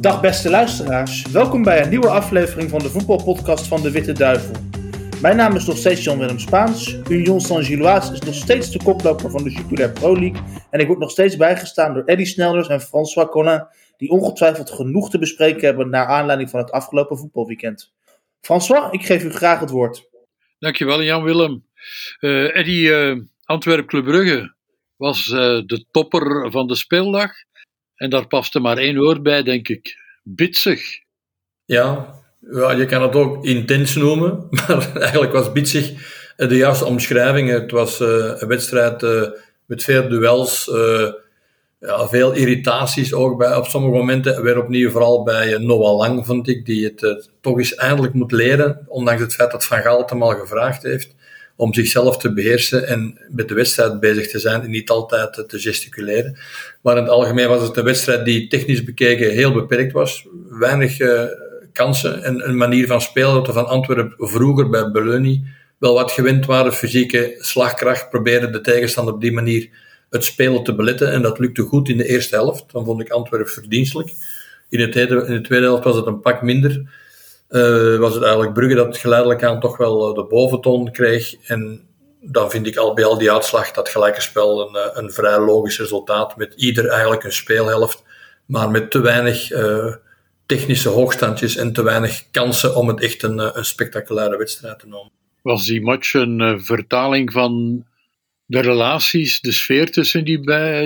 Dag beste luisteraars, welkom bij een nieuwe aflevering van de voetbalpodcast van de Witte Duivel. Mijn naam is nog steeds Jan-Willem Spaans, Union Saint-Gilloise is nog steeds de koploper van de Jupiler Pro League en ik word nog steeds bijgestaan door Eddy Snelders en François Collin, die ongetwijfeld genoeg te bespreken hebben naar aanleiding van het afgelopen voetbalweekend. François, ik geef u graag het woord. Dankjewel Jan-Willem. Uh, Eddy, uh, Antwerp Club Brugge was uh, de topper van de speeldag. En daar paste maar één woord bij, denk ik. Bitsig. Ja, ja, je kan het ook intens noemen, maar eigenlijk was bitsig de juiste omschrijving. Het was uh, een wedstrijd uh, met veel duels, uh, ja, veel irritaties ook bij, op sommige momenten. Weer opnieuw vooral bij Noah Lang, vond ik, die het toch eens eindelijk moet leren, ondanks het feit dat Van Gaal het hem al gevraagd heeft om zichzelf te beheersen en met de wedstrijd bezig te zijn en niet altijd te gesticuleren. Maar in het algemeen was het een wedstrijd die technisch bekeken heel beperkt was. Weinig uh, kansen en een manier van spelen dat van Antwerpen vroeger bij Beluni wel wat gewend waren. Fysieke slagkracht probeerde de tegenstander op die manier het spelen te beletten en dat lukte goed in de eerste helft. Dan vond ik Antwerpen verdienstelijk. In tweede, in de tweede helft was het een pak minder uh, was het eigenlijk Brugge dat geleidelijk aan toch wel eh, de boventoon kreeg. En dan vind ik al bij al die uitslag dat gelijke spel een, eh, een vrij logisch resultaat. Met ieder eigenlijk een speelhelft, maar met te weinig technische hoogstandjes en te weinig kansen om het echt een, een spectaculaire wedstrijd te noemen. Was die match een vertaling van de relaties, de sfeer tussen die,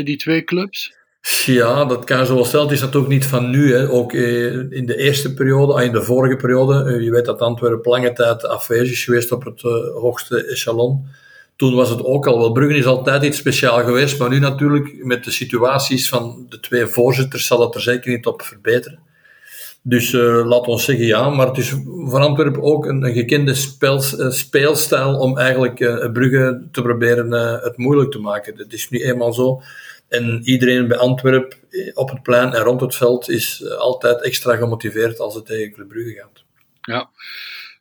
die twee clubs? Ja, dat kan zo. Het is dat ook niet van nu. Hè. Ook eh, in de eerste periode, ah, in de vorige periode, eh, je weet dat Antwerpen lange tijd afwezig is geweest op het uh, hoogste echelon. Toen was het ook al wel. Bruggen is altijd iets speciaal geweest, maar nu natuurlijk met de situaties van de twee voorzitters zal het er zeker niet op verbeteren. Dus uh, laat ons zeggen ja, maar het is voor Antwerpen ook een, een gekende speel, speelstijl om eigenlijk Brugge te proberen het moeilijk te maken. Het is nu eenmaal zo en iedereen bij Antwerpen eh, op het plein en rond het veld is eh, altijd extra gemotiveerd als het tegen Club Brugge gaat. Ja,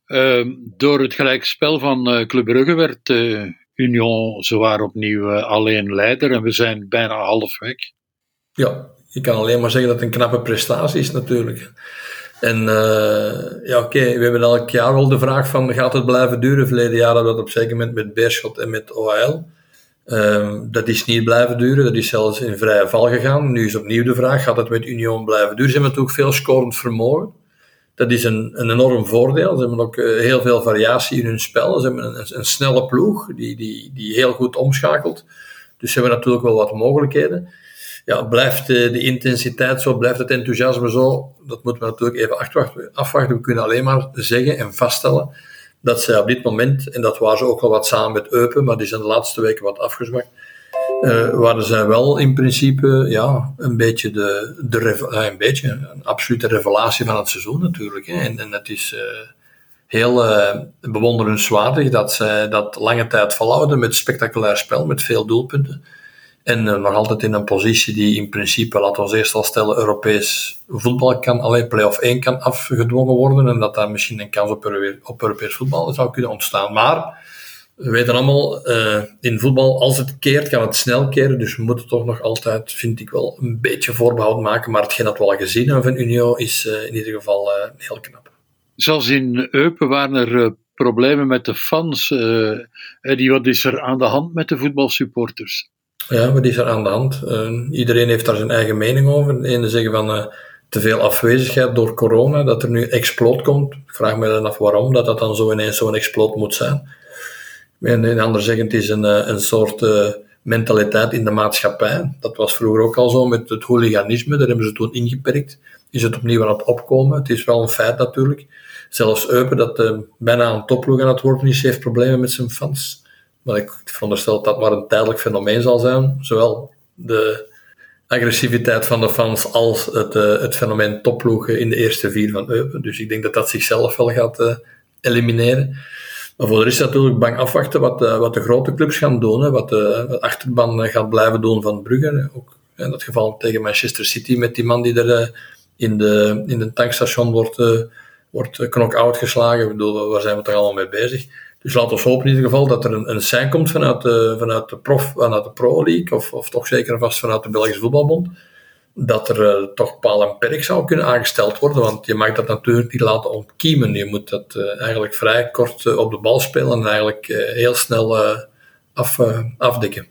uh, door het gelijkspel van uh, Club Brugge werd uh, Union zowaar opnieuw alleen leider en we zijn bijna half weg. Ja, ik kan alleen maar zeggen dat het een knappe prestatie is natuurlijk. En ja, oké, we hebben elk jaar wel de vraag van gaat het blijven duren? Verleden jaar hadden we dat op een zeker moment met Beerschot en met OHL. Um, dat is niet blijven duren, dat is zelfs in vrije val gegaan. Nu is opnieuw de vraag, gaat het met Union blijven duren? Ze hebben natuurlijk veel scorend vermogen. Dat is een, een enorm voordeel. Ze hebben ook uh, heel veel variatie in hun spel. Ze hebben een, een, snelle ploeg die, die, die heel goed omschakelt. Dus ze hebben natuurlijk wel wat mogelijkheden. Ja, blijft de, de intensiteit zo, blijft het enthousiasme zo? Dat moeten we natuurlijk even afwachten. We kunnen alleen maar zeggen en vaststellen dat zij op dit moment, en dat waren ze ook al wat samen met Eupen, maar die zijn de laatste weken wat afgezwakt, uh, waren zij wel in principe ja, een beetje de, de uh, een beetje, een absolute revelatie van het seizoen natuurlijk. Hè. En, en het is uh, heel bewonderenswaardig dat zij dat lange tijd volhouden met spectaculair spel, met veel doelpunten. En uh, nog altijd in een positie die in principe, laten we eerst al stellen, Europees voetbal kan, alleen play-off 1 kan afgedwongen worden. En dat daar misschien een kans op, op Europees voetbal zou kunnen ontstaan. Maar we weten allemaal, uh, in voetbal, als het keert, kan het snel keren. Dus we moeten toch nog altijd, vind ik wel, een beetje voorbehoud maken. Maar hetgeen dat we al gezien hebben van Unio is uh, in ieder geval heel knap. Zoals in Eupen waren er problemen met de fans. die, wat is er aan de hand met de voetbalsupporters? Ja, wat is er aan de hand? Uh, iedereen heeft daar zijn eigen mening over. De ene zeggen van uh, te veel afwezigheid door corona, dat er nu exploot komt. Ik vraag me dan af waarom, dat dat dan zo ineens zo'n exploot moet zijn. En de ander zeggen het is een, uh, een soort mentaliteit in de maatschappij. Dat was vroeger ook al zo met het hooliganisme, daar hebben ze toen ingeperkt. Is het opnieuw aan het opkomen? Het is wel een feit natuurlijk. Zelfs Eupen, dat bijna een topploeg aan het worden is, heeft problemen met zijn fans. Maar ik veronderstel dat dat maar een tijdelijk fenomeen zal zijn. Zowel de agressiviteit van de fans als het, uh, het fenomeen topploegen in de eerste vier van Eupen. Dus ik denk dat dat zichzelf wel gaat uh, elimineren. Maar voor de rest natuurlijk bang afwachten wat, uh, wat de grote clubs gaan doen. Wat de achterban gaat blijven doen van Brugge. Ook in dat geval tegen Manchester City met die man die er in, de, in tankstation wordt, wordt knock-out geslagen. Ik bedoel, waar zijn we toch allemaal mee bezig? Dus laten we hopen in ieder geval dat er een, een sein komt vanuit de, vanuit de, prof, vanuit de Pro League, of, of toch zeker vast vanuit de Belgische Voetbalbond. dat er toch paal en perk zou kunnen aangesteld worden, want je mag dat natuurlijk niet laten ontkiemen. Je moet dat eigenlijk vrij kort op de bal spelen en eigenlijk heel snel af, afdekken.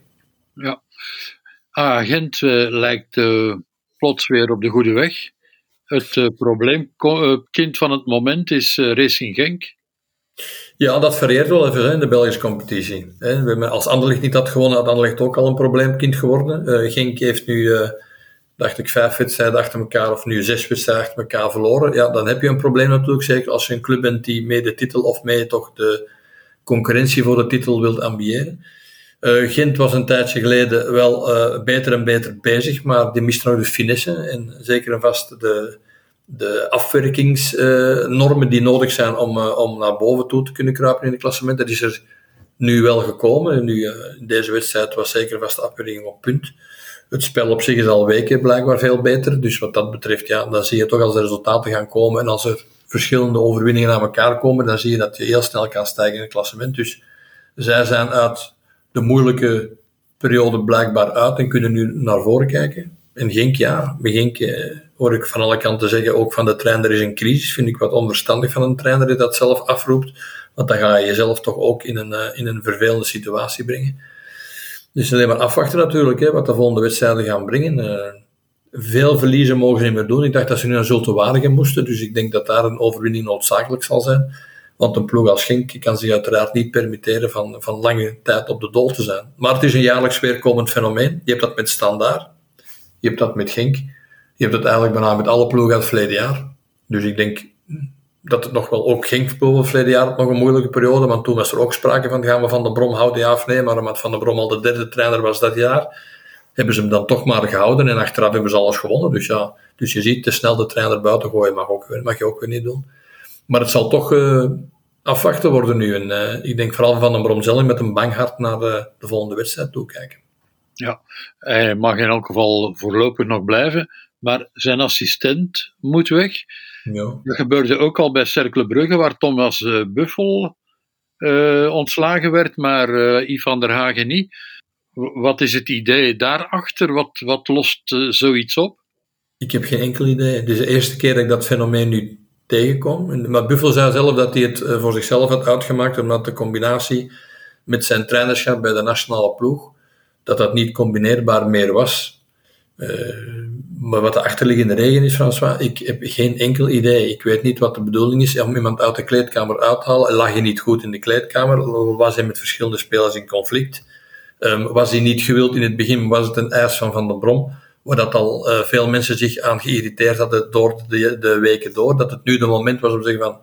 Ja, Agent lijkt plots weer op de goede weg. Het probleemkind van het moment is Racing Genk. Ja, dat varieert wel even in de Belgische competitie. We hebben, als Anderlecht niet had gewonnen, had Anderlecht ook al een probleemkind geworden. Uh, Genk heeft nu, uh, dacht ik, vijf wedstrijden achter elkaar, of nu zes wedstrijden achter elkaar verloren. Ja, dan heb je een probleem natuurlijk, zeker als je een club bent die mee de titel of mee toch de concurrentie voor de titel wilt ambiëren. Uh, Gent was een tijdje geleden wel beter en beter bezig, maar die mist nog de finesse en zeker en vast de de afwerkingsnormen die nodig zijn om, uh, om naar boven toe te kunnen kruipen in het klassement. Dat is er nu wel gekomen. Nu, uh, deze wedstrijd was zeker vast de afwerking op punt. Het spel op zich is al weken blijkbaar veel beter. Dus wat dat betreft, ja, dan zie je toch als de resultaten gaan komen en als er verschillende overwinningen aan elkaar komen, dan zie je dat je heel snel kan stijgen in het klassement. Dus zij zijn uit de moeilijke periode blijkbaar uit en kunnen nu naar voren kijken. En Genk, ja, Genk eh, hoor ik van alle kanten zeggen, ook van de trainer is een crisis. Vind ik wat onverstandig van een trainer die dat zelf afroept. Want dan ga je jezelf toch ook in een, uh, in een vervelende situatie brengen. Dus alleen maar afwachten natuurlijk, hè, wat de volgende wedstrijden gaan brengen. Uh, veel verliezen mogen ze niet meer doen. Ik dacht dat ze nu naar Zulte moesten, dus ik denk dat daar een overwinning noodzakelijk zal zijn. Want een ploeg als Genk kan zich uiteraard niet permitteren van, van lange tijd op de dool te zijn. Maar het is een jaarlijks weerkomend fenomeen. Je hebt dat met Standaard, je hebt dat met Genk. Je hebt het eigenlijk bijna met alle ploegen het verleden jaar. Dus ik denk dat het nog wel ook Genk het verleden jaar nog een moeilijke periode, want toen was er ook sprake van gaan we Van de Brom houden ja of nee, maar omdat Van de Brom al de derde trainer was dat jaar, hebben ze hem dan toch maar gehouden en achteraf hebben ze alles gewonnen. Dus ja, dus je ziet, te snel de trainer buiten gooien mag, ook, mag je ook weer niet doen. Maar het zal toch uh, afwachten worden nu. En uh, ik denk vooral Van den Brom zelf met een bang hart naar de, de volgende wedstrijd toe kijken. Ja, hij mag in elk geval voorlopig nog blijven, maar zijn assistent moet weg. Ja. Dat gebeurde ook al bij Cercle Brugge, waar Thomas uh, Buffel uh, ontslagen werd, maar uh, Ivan der Hagen niet. Wat is het idee daarachter? Wat, wat lost zoiets op? Ik heb geen enkel idee. Het is de eerste keer dat ik dat fenomeen nu tegenkom. Maar Buffel zei zelf dat hij het voor zichzelf had uitgemaakt, omdat de combinatie met zijn trainerschap bij de nationale ploeg dat dat niet combineerbaar meer was. Uh, maar wat de achterliggende reden is, François, ik heb geen enkel idee. Ik weet niet wat de bedoeling is om iemand uit de kleedkamer uit te halen. Lag je niet goed in de kleedkamer? Was hij met verschillende spelers in conflict? Um, was hij niet gewild in het begin? Was het een eis van Van den Brom? Waar dat al uh, veel mensen zich aan geïrriteerd hadden door de, de, weken door. Dat het nu de moment was om te zeggen van,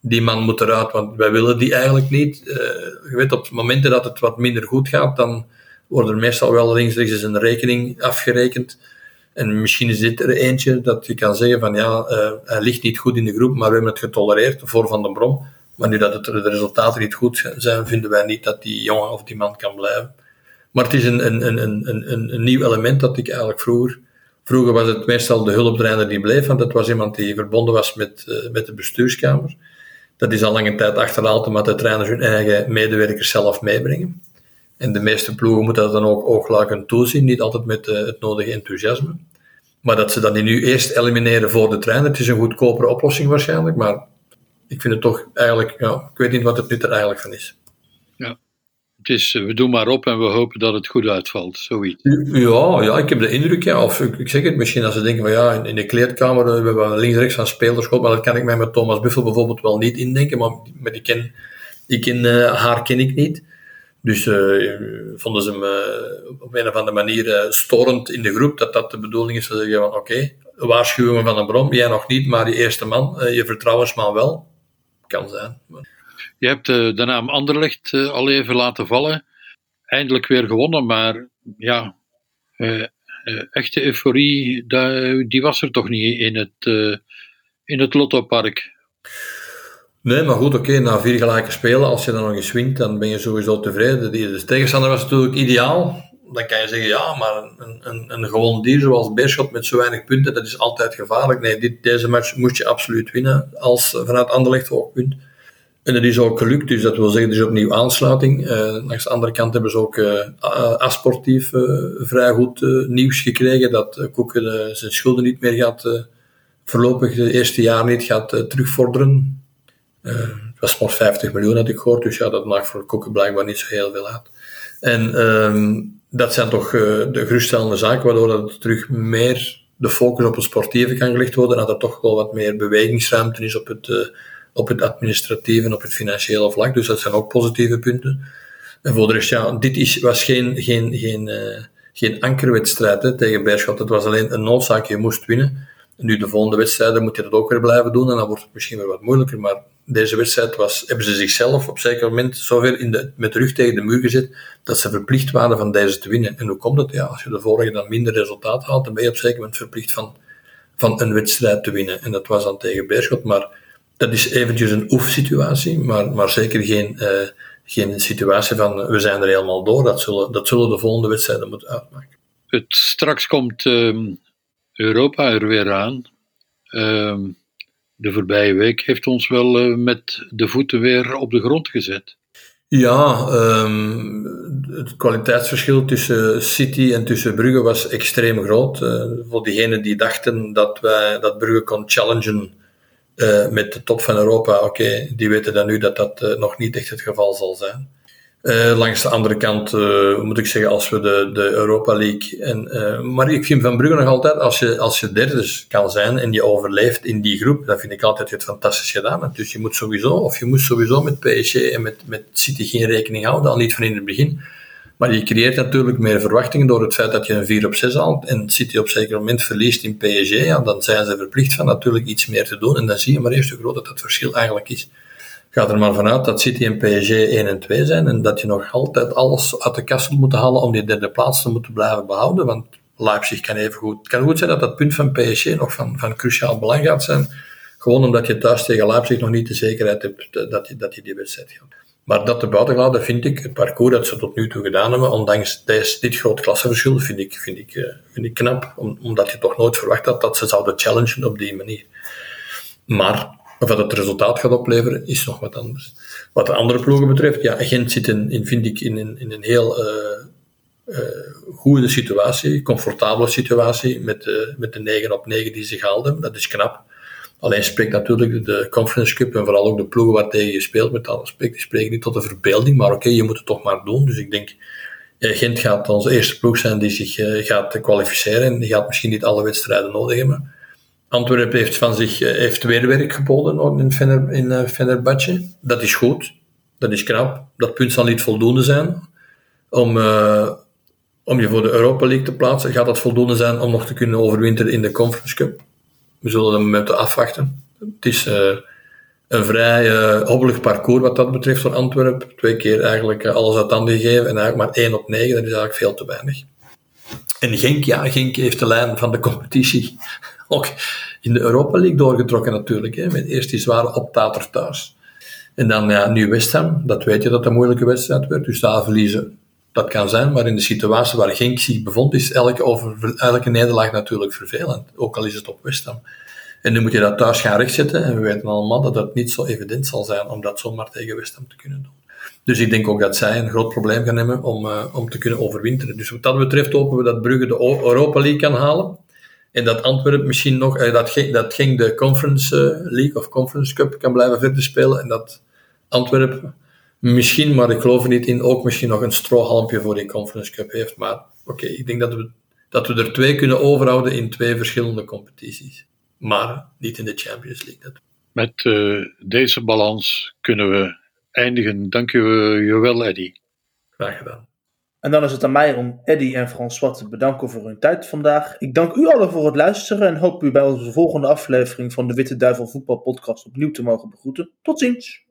die man moet eruit, want wij willen die eigenlijk niet. Uh, je weet, op momenten dat het wat minder goed gaat, dan worden er meestal wel links rechts een rekening afgerekend. En misschien is dit er eentje dat je kan zeggen van ja, uh, hij ligt niet goed in de groep, maar we hebben het getolereerd voor Van den Brom. Maar nu dat het, de resultaten niet goed zijn, vinden wij niet dat die jongen of die man kan blijven. Maar het is een, een, een, een, een, nieuw element dat ik eigenlijk vroeger... Vroeger was het meestal de hulptrainer die bleef, want dat was iemand die verbonden was met, uh, met de bestuurskamer. Dat is al lange tijd achterhaald omdat de trainers hun eigen medewerkers zelf meebrengen. En de meeste ploegen moeten dat dan ook oogluikend toezien, niet altijd met uh, het nodige enthousiasme. Maar dat ze dat nu eerst elimineren voor de trein, het is een goedkopere oplossing waarschijnlijk, maar ik vind het toch eigenlijk, ja, ik weet niet wat het nut er eigenlijk van is. Ja, het is, eh, we doen maar op en we hopen dat het goed uitvalt, zoiets. Ja, ja ik heb de indruk, ja, of ik, zeg het misschien als ze denken van ja, in, de kleedkamer, we hebben links-rechts van spelerschap, maar dat kan ik mij met Thomas Buffel bijvoorbeeld wel niet indenken, maar met die ken, die ken, uh, haar ken ik niet. Dus uh, vonden ze hem uh, op een of andere manier uh, storend in de groep, dat dat de bedoeling is. Ze zeggen van oké, waarschuwen van een bron, jij nog niet, maar die eerste man, je vertrouwensman wel. Kan zijn. Je hebt de naam Anderlecht al even laten vallen. Eindelijk weer gewonnen, maar ja, echte euforie, die was er toch niet in het, in het Lottopark. Nee, maar goed, oké, na vier gelijke spelen, als je dan nog eens wint, dan ben je sowieso tevreden. De tegenstander was natuurlijk ideaal. Dan kan je zeggen, ja, maar een, een, een gewoon dier zoals Beerschot met zo weinig punten, dat is altijd gevaarlijk. Nee, dit, deze match moest je absoluut winnen, als vanuit Anderlecht hoogpunt. En dat is ook gelukt, dus dat wil zeggen, er is opnieuw aansluiting. Uh, langs de andere kant hebben ze ook uh, asportief uh, vrij goed nieuws gekregen, dat Koeken zijn schulden niet meer gaat, voorlopig de eerste jaar niet gaat terugvorderen. Het was maar 50 miljoen, had ik gehoord, dus ja, dat maakt voor Koeken blijkbaar niet zo heel veel uit. En um, dat zijn toch de geruststellende zaken, waardoor dat terug meer de focus op het sportieve kan gelegd worden, en dat er toch wel wat meer bewegingsruimte is op het op het administratieve en op het financiële vlak. Dus dat zijn ook positieve punten. En voor de rest, ja, dit is, was geen, geen, geen, geen ankerwedstrijd hè, tegen Beerschot. Het was alleen een noodzaak, je moest winnen. En nu de volgende wedstrijden moet je dat ook weer blijven doen en dan wordt het misschien weer wat moeilijker. Maar deze wedstrijd was, hebben ze zichzelf op zeker moment zover in de, met de rug tegen de muur gezet dat ze verplicht waren van deze te winnen. En hoe komt het? Ja, als je de vorige dan minder resultaat haalt, dan ben je op zeker moment verplicht van, van een wedstrijd te winnen. En dat was dan tegen Beerschot, maar dat is eventjes een oefensituatie, maar, maar zeker geen, uh, geen situatie van we zijn er helemaal door. Dat zullen, dat zullen de volgende wedstrijden moeten uitmaken. Het, straks komt uh, Europa er weer aan. Uh, de voorbije week heeft ons wel uh, met de voeten weer op de grond gezet. Ja, um, het kwaliteitsverschil tussen City en tussen Brugge was extreem groot. Uh, voor diegenen die dachten dat, wij, dat Brugge kon challengen uh, met de top van Europa, oké, die weten dan nu dat dat nog niet echt het geval zal zijn. Uh, langs de andere kant moet ik zeggen, als we de, de Europa League. En, maar ik vind Van Brugge nog altijd, als je, als je derde kan zijn en je overleeft in die groep, dan vind ik altijd het fantastisch gedaan. Dus je moet sowieso, of je moet sowieso met PSG en met, met City geen rekening houden, al niet van in het begin. Maar je creëert natuurlijk meer verwachtingen door het feit dat je een 4 op 6 haalt en City op zeker moment verliest in PSG, ja, dan zijn ze verplicht van natuurlijk iets meer te doen. En dan zie je maar eerst hoe groot dat, dat verschil eigenlijk is. Ga er maar vanuit dat City en PSG 1 en 2 zijn en dat je nog altijd alles uit de kast moet halen om die derde plaats te moeten blijven behouden. Want Leipzig kan even goed. Kan goed zijn dat dat punt van PSG nog van, van cruciaal belang gaat zijn. Gewoon omdat je thuis tegen Leipzig nog niet de zekerheid hebt dat je, dat je die wedstrijd gaat. Maar dat te buiten vind ik, het parcours dat ze tot nu toe gedaan hebben, ondanks deze, dit groot klassenverschil, vind ik, vind ik, eh, vind ik knap. omdat je toch nooit verwacht had dat ze zouden challengen op die manier. Maar of dat het resultaat gaat opleveren, is nog wat anders. Wat de andere ploegen betreft, ja, Gent zit in, in vind ik, in, in, in een heel uh, goede situatie, comfortabele situatie, met, uh, met de 9 op 9 die ze haalden. Dat is knap. Alleen spreekt natuurlijk de Conference Cup en vooral ook de ploegen waar tegen je speelt, met alle respect, die spreken niet tot de verbeelding, maar oké, je moet het toch maar doen. Dus ik denk, Gent gaat onze eerste ploeg zijn die zich gaat kwalificeren en die gaat misschien niet alle wedstrijden nodig hebben. Antwerpen heeft van zich eh, heeft weer werk geboden in, Fener, in Fenerbahce. Dat is goed, dat is knap. Dat punt zal niet voldoende zijn om, om je voor de Europa League te plaatsen. Gaat dat voldoende zijn om nog te kunnen overwinteren in de Conference Cup? we zullen hem moeten afwachten. Het is een vrij uh, hobbelig parcours wat dat betreft voor Antwerpen. Twee keer eigenlijk alles uit handen gegeven en eigenlijk maar 1 op 9, dat is eigenlijk veel te weinig. En Genk, ja, Genk heeft de lijn van de competitie ook in de Europa League doorgetrokken natuurlijk. Hè, met eerst die zware optater thuis. En dan ja, nu West Ham, dat weet je dat een moeilijke wedstrijd werd. Dus daar verliezen, dat kan zijn. Maar in de situatie waar Genk zich bevond, is elke, over, elke nederlaag natuurlijk vervelend. Ook al is het op West Ham. En nu moet je dat thuis gaan rechtzetten. En we weten allemaal dat het niet zo evident zal zijn om dat zomaar tegen West Ham te kunnen doen. Dus ik denk ook dat zij een groot probleem gaan hebben om, uh, om te kunnen overwinteren. Dus wat dat betreft hopen we dat Brugge de Europa League kan halen. En dat Antwerpen misschien nog, uh, dat, ging, dat ging de Conference uh, League of Conference Cup kan blijven verder spelen. En dat Antwerpen misschien, maar ik geloof er niet in, ook misschien nog een strohalmpje voor die Conference Cup heeft. Maar oké, ik denk dat we, dat we er twee kunnen overhouden in twee verschillende competities maar niet in de Champions League. Met deze balans kunnen we eindigen. Dank je, wel, Eddy. Graag gedaan. En dan is het aan mij om Eddy en François te bedanken voor hun tijd vandaag. Ik dank u allen voor het luisteren en hoop u bij onze volgende aflevering van de Witte Duivel Voetbal Podcast opnieuw te mogen begroeten. Tot ziens!